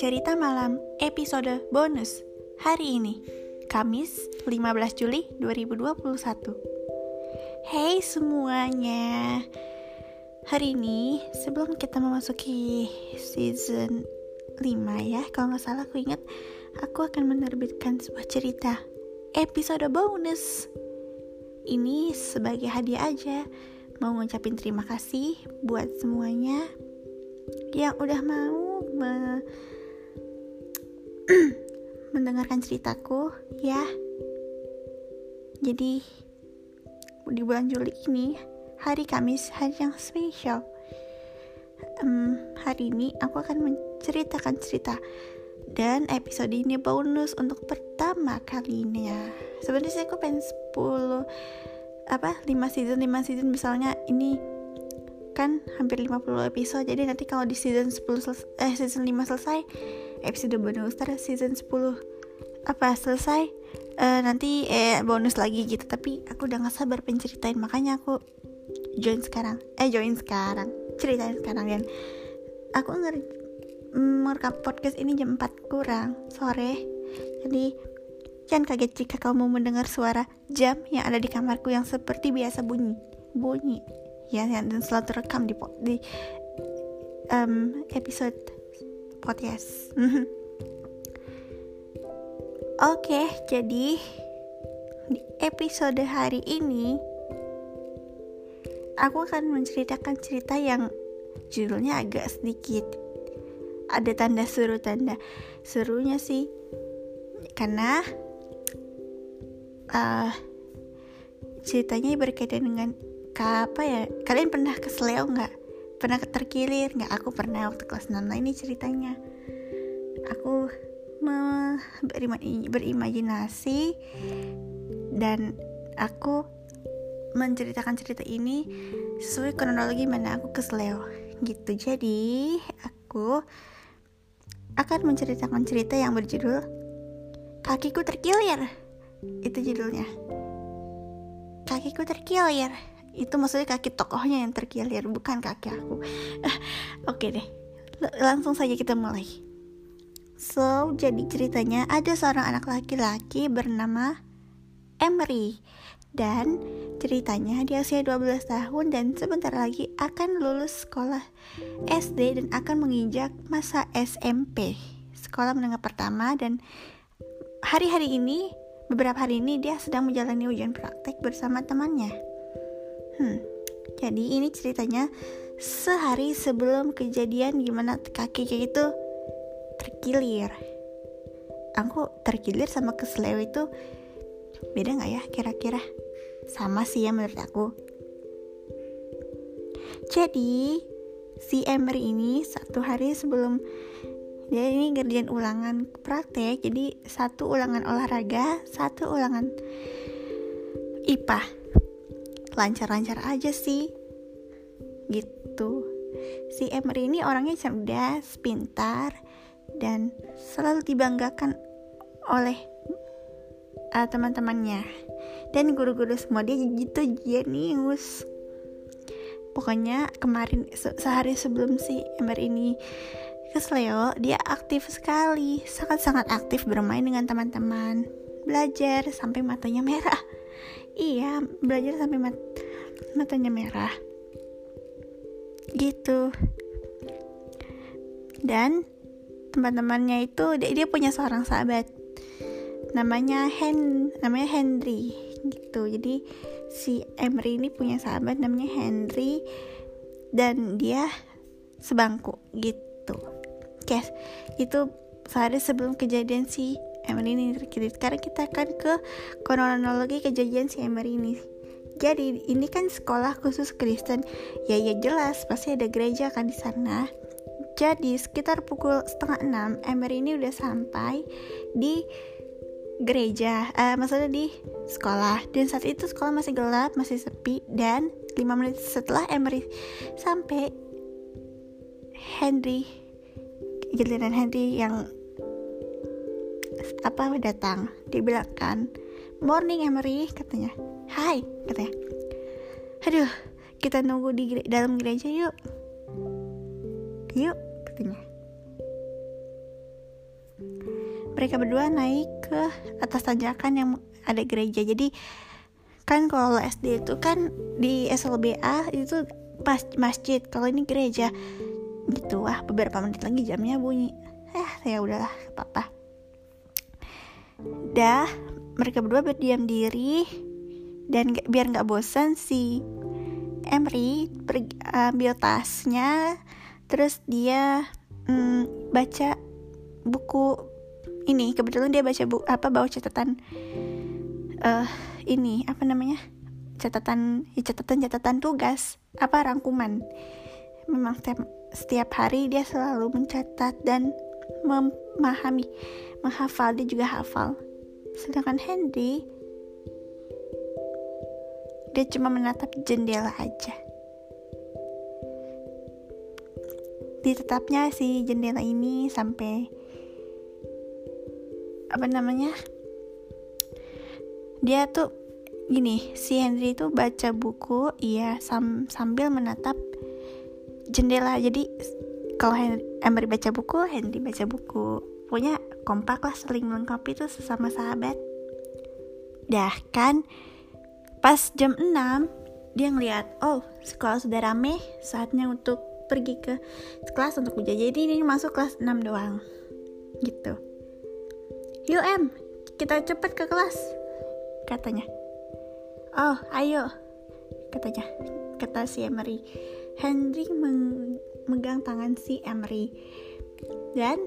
Cerita Malam episode bonus. Hari ini Kamis 15 Juli 2021 Hey semuanya. Hari ini sebelum kita memasuki season 5 ya Kalau nggak salah aku ingat Aku akan menerbitkan sebuah cerita. Episode bonus. Ini sebagai hadiah aja Mau ngucapin terima kasih buat semuanya Yang udah mau me mendengarkan ceritaku ya. Jadi di bulan Juli ini hari Kamis hari yang spesial. Um, hari ini aku akan menceritakan cerita dan episode ini bonus untuk pertama kalinya. Sebenarnya aku pengen 10 apa 5 season 5 season misalnya ini kan hampir 50 episode jadi nanti kalau di season 10 eh season 5 selesai episode bonus ter season 10 apa selesai uh, nanti eh bonus lagi gitu. Tapi aku udah gak sabar penceritain makanya aku join sekarang. Eh join sekarang. Ceritain sekarang dan aku nger merekam podcast ini jam 4 kurang sore. Jadi jangan kaget jika kamu mendengar suara jam yang ada di kamarku yang seperti biasa bunyi. Bunyi. Ya yang selalu terekam di di um, episode podcast. Oke, jadi di episode hari ini aku akan menceritakan cerita yang judulnya agak sedikit. Ada tanda seru tanda serunya sih. Karena uh, ceritanya berkaitan dengan apa ya? Kalian pernah kesleo nggak? Pernah terkilir nggak? Aku pernah waktu kelas 6 nah ini ceritanya. Aku berima berimajinasi dan aku menceritakan cerita ini sesuai kronologi mana aku kesleo gitu. Jadi aku akan menceritakan cerita yang berjudul kakiku terkilir itu judulnya. Kakiku terkilir. Itu maksudnya kaki tokohnya yang terkilir bukan kaki aku. Oke deh. Langsung saja kita mulai. So jadi ceritanya ada seorang anak laki-laki bernama Emery. Dan ceritanya dia usia 12 tahun dan sebentar lagi akan lulus sekolah SD dan akan menginjak masa SMP sekolah menengah pertama dan hari-hari ini beberapa hari ini dia sedang menjalani ujian praktek bersama temannya Hmm, jadi ini ceritanya sehari sebelum kejadian gimana kakinya itu terkilir. Aku terkilir sama keselew itu beda nggak ya kira-kira? Sama sih ya menurut aku. Jadi si Emery ini satu hari sebelum dia ini ngerjain ulangan praktek jadi satu ulangan olahraga satu ulangan IPA lancar-lancar aja sih. Gitu. Si Emery ini orangnya cerdas pintar dan selalu dibanggakan oleh uh, teman-temannya. Dan guru-guru semua dia gitu jenius pokoknya kemarin se sehari sebelum si Ember ini ke Sleo dia aktif sekali. Sangat-sangat aktif bermain dengan teman-teman. Belajar sampai matanya merah. Iya belajar sampai mat matanya merah. Gitu. Dan teman-temannya itu dia, dia punya seorang sahabat. Namanya Hen namanya Henry. Gitu. Jadi si Emery ini punya sahabat namanya Henry. Dan dia sebangku gitu guys itu sehari sebelum kejadian si Emery ini terkiri sekarang kita akan ke kronologi kejadian si Emery ini. Jadi ini kan sekolah khusus Kristen. Ya ya jelas pasti ada gereja kan di sana. Jadi sekitar pukul setengah enam Emery ini udah sampai di gereja uh, maksudnya di sekolah. Dan saat itu sekolah masih gelap masih sepi dan 5 menit setelah Emery sampai Henry giliran Henry yang apa datang. Dibilang kan morning Emery katanya. Hai katanya. Aduh kita nunggu di dalam gereja yuk. Yuk katanya. Mereka berdua naik ke atas tanjakan yang ada gereja. Jadi kan kalau SD itu kan di SLBA itu masjid. Kalau ini gereja gitu. Wah beberapa menit lagi jamnya bunyi. Eh ya udahlah apa-apa. Dah mereka berdua berdiam diri dan gak, biar nggak bosan si Emery pergi, ambil tasnya terus dia mm, baca buku. Ini kebetulan dia baca buku apa bawa catatan uh, ini apa namanya? Catatan ya catatan catatan tugas apa rangkuman. Memang setiap setiap hari dia selalu mencatat dan memahami menghafal dia juga hafal sedangkan Henry dia cuma menatap jendela aja. Ditetapnya si jendela ini sampai apa namanya? Dia tuh gini, si Henry itu baca buku, iya sam sambil menatap jendela. Jadi kalau Henry, baca buku, Henry baca buku. Pokoknya kompak lah saling melengkapi itu sesama sahabat. Dah kan Pas jam 6, dia ngeliat, oh sekolah sudah rame, saatnya untuk pergi ke kelas untuk ujian. Jadi ini masuk kelas 6 doang. Gitu. Yuk em, kita cepet ke kelas, katanya. Oh, ayo, katanya. Kata si Emery. Henry memegang tangan si Emery. Dan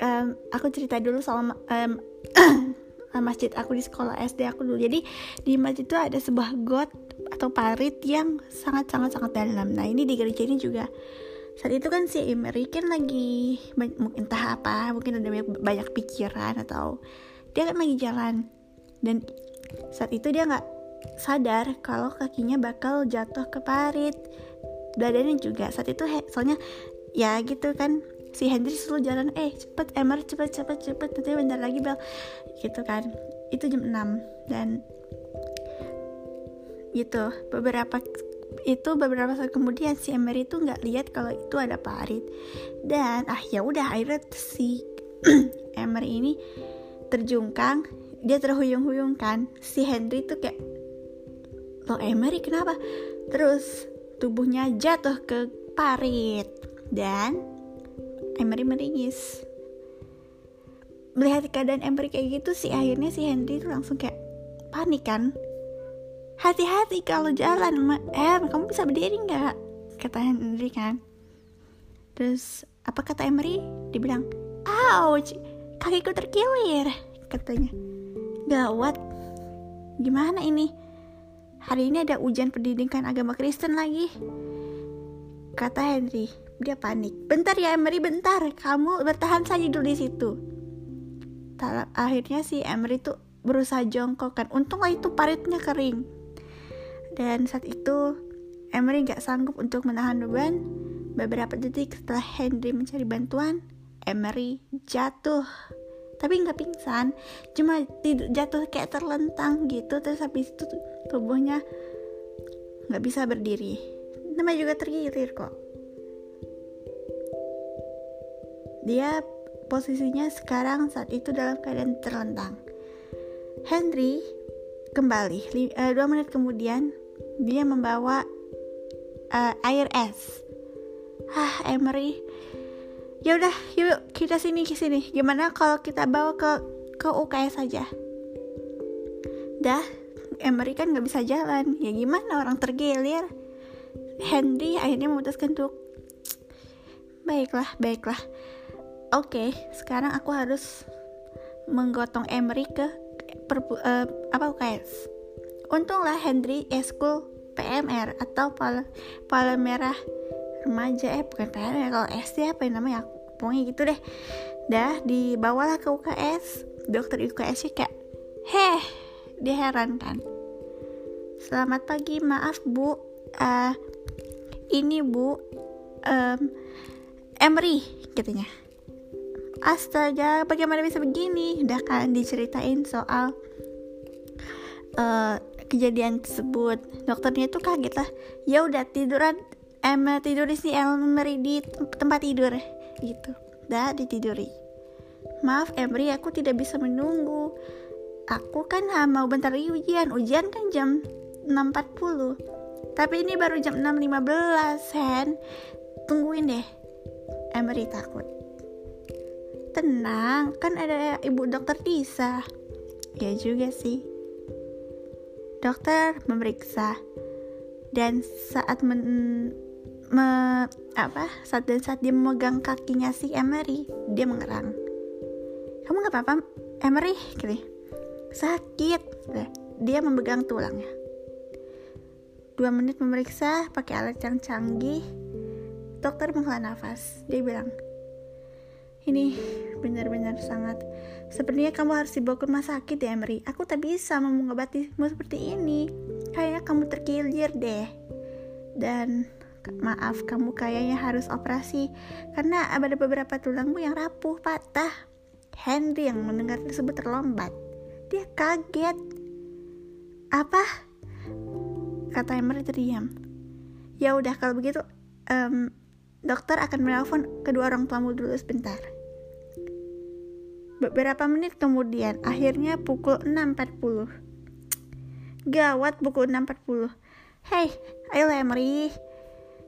um, aku cerita dulu soal um, masjid aku di sekolah SD aku dulu. Jadi di masjid itu ada sebuah got atau parit yang sangat sangat sangat dalam. Nah ini di gereja ini juga. Saat itu kan si Emery kan lagi mungkin entah apa mungkin ada banyak, pikiran atau dia kan lagi jalan. Dan saat itu dia nggak sadar kalau kakinya bakal jatuh ke parit. Badannya juga saat itu soalnya ya gitu kan si Hendry selalu jalan eh cepet Emmer cepet cepet cepet nanti bentar lagi bel. Gitu kan itu jam 6 dan gitu beberapa itu beberapa saat kemudian si Emery itu nggak lihat kalau itu ada parit. Dan ah ya udah akhirnya si Emery ini terjungkang dia terhuyung-huyung kan si Henry tuh kayak lo Emery kenapa? Terus tubuhnya jatuh ke parit dan Emery meringis melihat keadaan Emery kayak gitu sih akhirnya si Henry tuh langsung kayak panik kan. Hati-hati kalau jalan eh kamu bisa berdiri nggak? Kata Henry kan. Terus apa kata Emery? Dibilang ouch kakiku terkilir katanya. Gawat. Gimana ini hari ini ada ujian pendidikan agama Kristen lagi kata Henry dia panik. Bentar ya Emery, bentar. Kamu bertahan saja dulu di situ. Akhirnya si Emery tuh berusaha jongkok kan. Untunglah itu paritnya kering. Dan saat itu Emery gak sanggup untuk menahan beban. Beberapa detik setelah Henry mencari bantuan, Emery jatuh. Tapi nggak pingsan, cuma jatuh kayak terlentang gitu. Terus habis itu tubuhnya nggak bisa berdiri. Namanya juga tergilir kok. Dia posisinya sekarang saat itu dalam keadaan terlentang. Henry kembali. Uh, dua menit kemudian dia membawa uh, air es. Ah, Emery. Ya udah, yuk kita sini ke sini. Gimana kalau kita bawa ke ke UKS saja? Dah, Emery kan nggak bisa jalan. Ya gimana orang tergilir? Henry akhirnya memutuskan untuk baiklah, baiklah Oke, okay, sekarang aku harus menggotong Emery ke perpu, uh, apa UKS. Untunglah Henry Eskul PMR atau Pala, Pala Merah Remaja eh bukan PMR kalau SD apa yang namanya pokoknya gitu deh. Dah dibawalah ke UKS. Dokter UKS kayak, heh, dia. Selamat pagi, maaf bu, uh, ini bu, um, Emery katanya. Astaga bagaimana bisa begini? Udah kan diceritain soal uh, kejadian tersebut. Dokternya tuh kaget lah. Ya udah tiduran Emma tidur di sini Emery di tempat tidur gitu. Dah ditiduri. Maaf Emery aku tidak bisa menunggu aku kan mau bentar lagi ujian. Ujian kan jam 6.40 tapi ini baru jam 6.15 Hen. Tungguin deh. Emery takut tenang kan ada ibu dokter Tisa. Ya juga sih. Dokter memeriksa. Dan saat men, me, apa? Saat dan saat dia memegang kakinya si Emery dia mengerang. Kamu nggak apa-apa Emery? Gitu sakit. Dia memegang tulangnya. Dua menit memeriksa pakai alat yang canggih. Dokter menghela nafas. Dia bilang ini benar-benar sangat sepertinya kamu harus dibawa ke rumah sakit ya Emery. Aku tak bisa mengobatimu seperti ini. Kayaknya kamu terkilir deh. Dan maaf kamu kayaknya harus operasi. Karena ada beberapa tulangmu yang rapuh patah. Henry yang mendengar tersebut terlompat dia kaget. Apa? Kata Emery terdiam. Ya udah kalau begitu, um, dokter akan menelpon kedua orang tuamu dulu sebentar. Beberapa menit kemudian, akhirnya pukul 6.40. Gawat pukul 6.40. Hei, ayo Emery.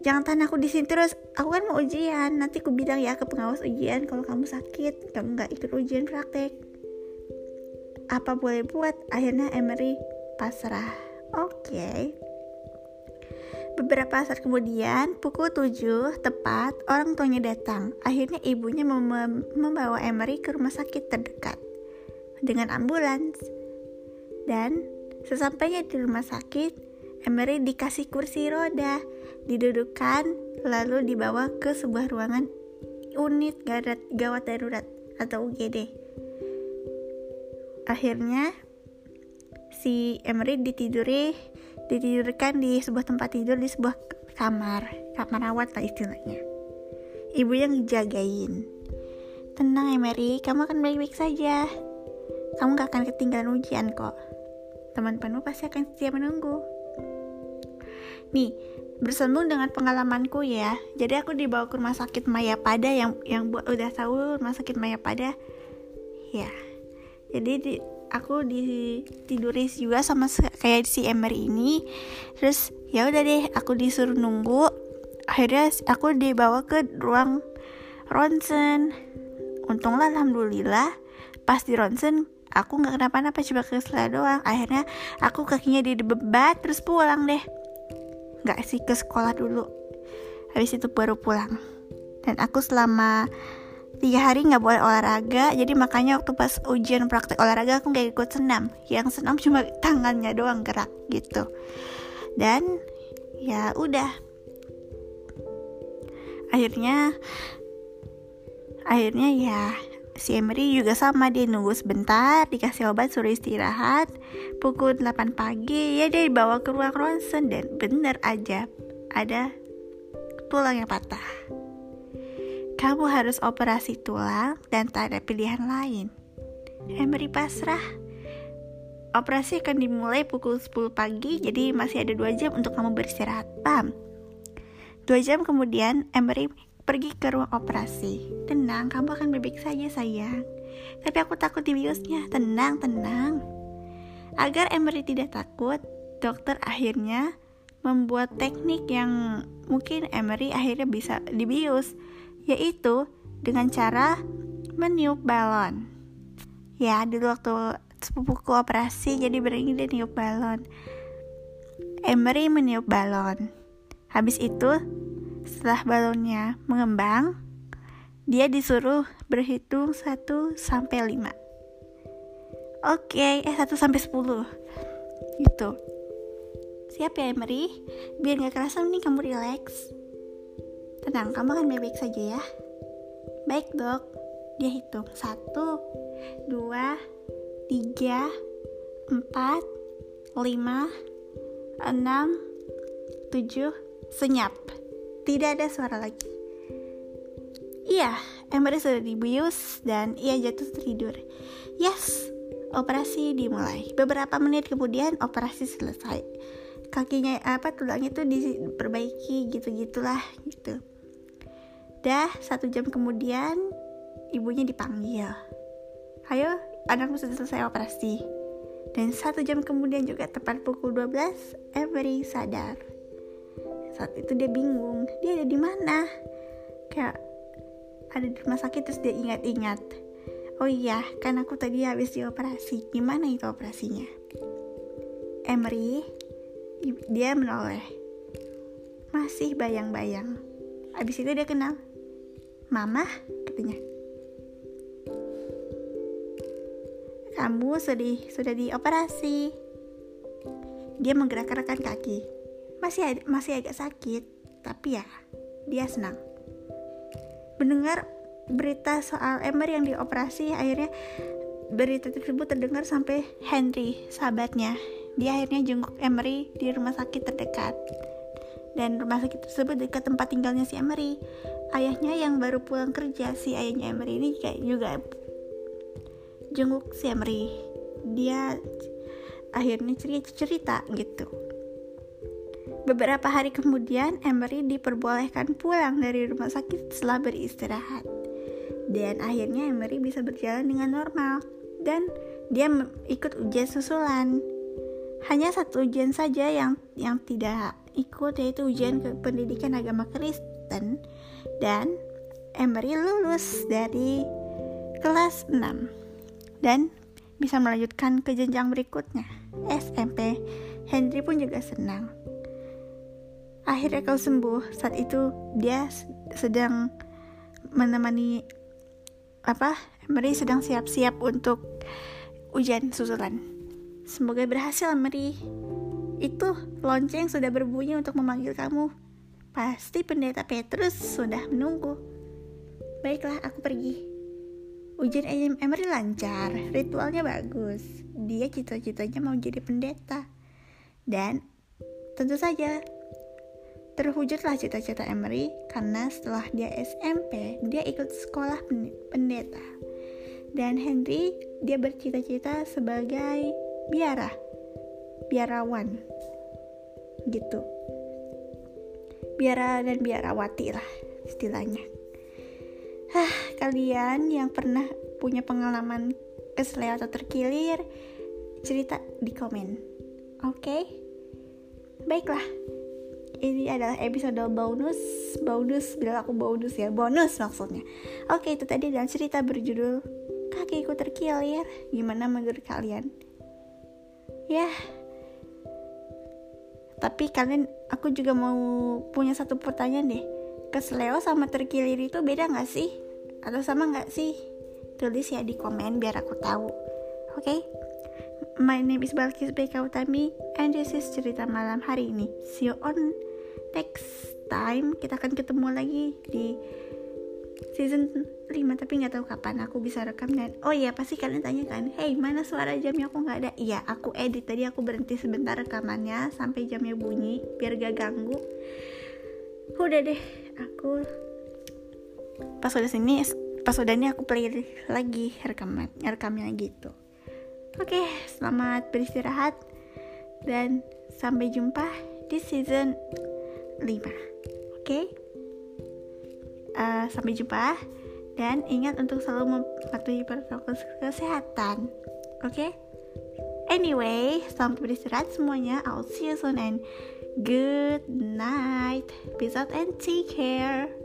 Jangan tahan aku di sini terus. Aku kan mau ujian. Nanti aku bilang ya ke pengawas ujian kalau kamu sakit, kamu nggak ikut ujian praktek apa boleh buat akhirnya Emery pasrah oke okay. Beberapa saat kemudian, pukul 7 tepat, orang tuanya datang. Akhirnya ibunya mem membawa Emery ke rumah sakit terdekat dengan ambulans. Dan sesampainya di rumah sakit, Emery dikasih kursi roda, didudukkan, lalu dibawa ke sebuah ruangan unit gawat darurat atau UGD akhirnya si Emery ditiduri ditidurkan di sebuah tempat tidur di sebuah kamar kamar rawat lah istilahnya. Ibu yang jagain tenang Emery kamu akan baik-baik saja. Kamu gak akan ketinggalan ujian kok. Teman-temanmu pasti akan setia menunggu. Nih bersambung dengan pengalamanku ya. Jadi aku dibawa ke rumah sakit Maya Pada yang yang buat udah tahu rumah sakit Maya Pada ya jadi di, aku ditiduri juga sama kayak si Ember ini. Terus ya udah deh aku disuruh nunggu. Akhirnya aku dibawa ke ruang ronsen. Untunglah alhamdulillah pas di ronsen aku nggak kenapa-napa coba ke doang. Akhirnya aku kakinya dibebat terus pulang deh. Nggak sih ke sekolah dulu. Habis itu baru pulang. Dan aku selama tiga hari nggak boleh olahraga jadi makanya waktu pas ujian praktek olahraga aku nggak ikut senam. Yang senam cuma tangannya doang gerak gitu. Dan ya udah. Akhirnya akhirnya ya si Emery juga sama dia nunggu sebentar dikasih obat suruh istirahat. Pukul 8 pagi ya dia dibawa ke ruang ronsen dan bener aja ada tulang yang patah kamu harus operasi tulang dan tak ada pilihan lain. Emery pasrah. Operasi akan dimulai pukul 10 pagi, jadi masih ada 2 jam untuk kamu beristirahat. Pam. 2 jam kemudian, Emery pergi ke ruang operasi. Tenang, kamu akan bebek saja sayang. Tapi aku takut di biusnya. Tenang, tenang. Agar Emery tidak takut, dokter akhirnya membuat teknik yang mungkin Emery akhirnya bisa dibius yaitu dengan cara meniup balon. Ya, dulu waktu sepupuku operasi jadi berini dia niup balon. Emery meniup balon. Habis itu, setelah balonnya mengembang, dia disuruh berhitung 1 sampai 5. Oke, eh 1 sampai 10. Gitu. Siap ya Emery? Biar gak kerasa nih kamu relax. Tenang, kamu akan baik-baik saja ya. Baik dok, dia hitung. Satu, dua, tiga, empat, lima, enam, tujuh, senyap. Tidak ada suara lagi. Iya, Emery sudah dibius dan ia jatuh tertidur. Yes, operasi dimulai. Beberapa menit kemudian operasi selesai. Kakinya apa tulangnya tuh diperbaiki gitu-gitulah gitu. Dah satu jam kemudian ibunya dipanggil. Ayo, anakmu sudah selesai operasi. Dan satu jam kemudian juga tepat pukul 12, Emery sadar. Saat itu dia bingung, dia ada di mana? Kayak ada di rumah sakit terus dia ingat-ingat oh iya kan aku tadi habis dioperasi gimana itu operasinya Emery dia menoleh masih bayang-bayang abis itu dia kenal. Mama katanya. Kamu sudah sudah dioperasi. Dia menggerak-gerakkan kaki. Masih masih agak sakit tapi ya dia senang. Mendengar berita soal Emer yang dioperasi akhirnya berita tersebut terdengar sampai Henry sahabatnya. Dia akhirnya jenguk Emery di rumah sakit terdekat dan rumah sakit tersebut dekat tempat tinggalnya si Emery ayahnya yang baru pulang kerja si ayahnya Emery ini kayak juga jenguk si Emery dia akhirnya cerita cerita gitu Beberapa hari kemudian, Emery diperbolehkan pulang dari rumah sakit setelah beristirahat. Dan akhirnya Emery bisa berjalan dengan normal. Dan dia ikut ujian susulan. Hanya satu ujian saja yang yang tidak ikut yaitu ujian pendidikan agama Kristen. Dan Emery lulus dari kelas 6 dan bisa melanjutkan ke jenjang berikutnya. SMP. Henry pun juga senang. Akhirnya kau sembuh. Saat itu dia sedang menemani apa Emery sedang siap-siap untuk ujian susulan. Semoga berhasil Emery itu lonceng sudah berbunyi untuk memanggil kamu. Pasti pendeta Petrus sudah menunggu. Baiklah aku pergi. Ujian Emery lancar ritualnya bagus. Dia cita-citanya mau jadi pendeta. Dan tentu saja Terwujudlah cita-cita Emery karena setelah dia SMP, dia ikut sekolah pendeta. Dan Henry, dia bercita-cita sebagai biara, biarawan. Gitu. Biara dan biarawati lah istilahnya. Hah, kalian yang pernah punya pengalaman kesleo atau terkilir, cerita di komen. Oke? Okay? Baiklah, ini adalah episode bonus bonus bilang aku bonus ya bonus maksudnya oke itu tadi adalah cerita berjudul kakiku terkilir gimana menurut kalian ya tapi kalian aku juga mau punya satu pertanyaan deh kesleo sama terkilir itu beda nggak sih atau sama nggak sih tulis ya di komen biar aku tahu oke okay? My name is Balkis Beka Utami and this is cerita malam hari ini. See you on next time. Kita akan ketemu lagi di season 5 tapi nggak tahu kapan aku bisa rekam dan oh iya pasti kalian tanya kan hey mana suara jamnya? Aku nggak ada. Iya aku edit. Tadi aku berhenti sebentar rekamannya sampai jamnya bunyi biar gak ganggu. Udah deh aku pas udah sini pas udah ini aku play lagi rekaman rekamnya gitu. Oke, selamat beristirahat dan sampai jumpa di season 5. Oke? Uh, sampai jumpa dan ingat untuk selalu mematuhi protokol kesehatan. Oke? Anyway, selamat beristirahat semuanya. I'll see you soon and good night. Peace out and take care.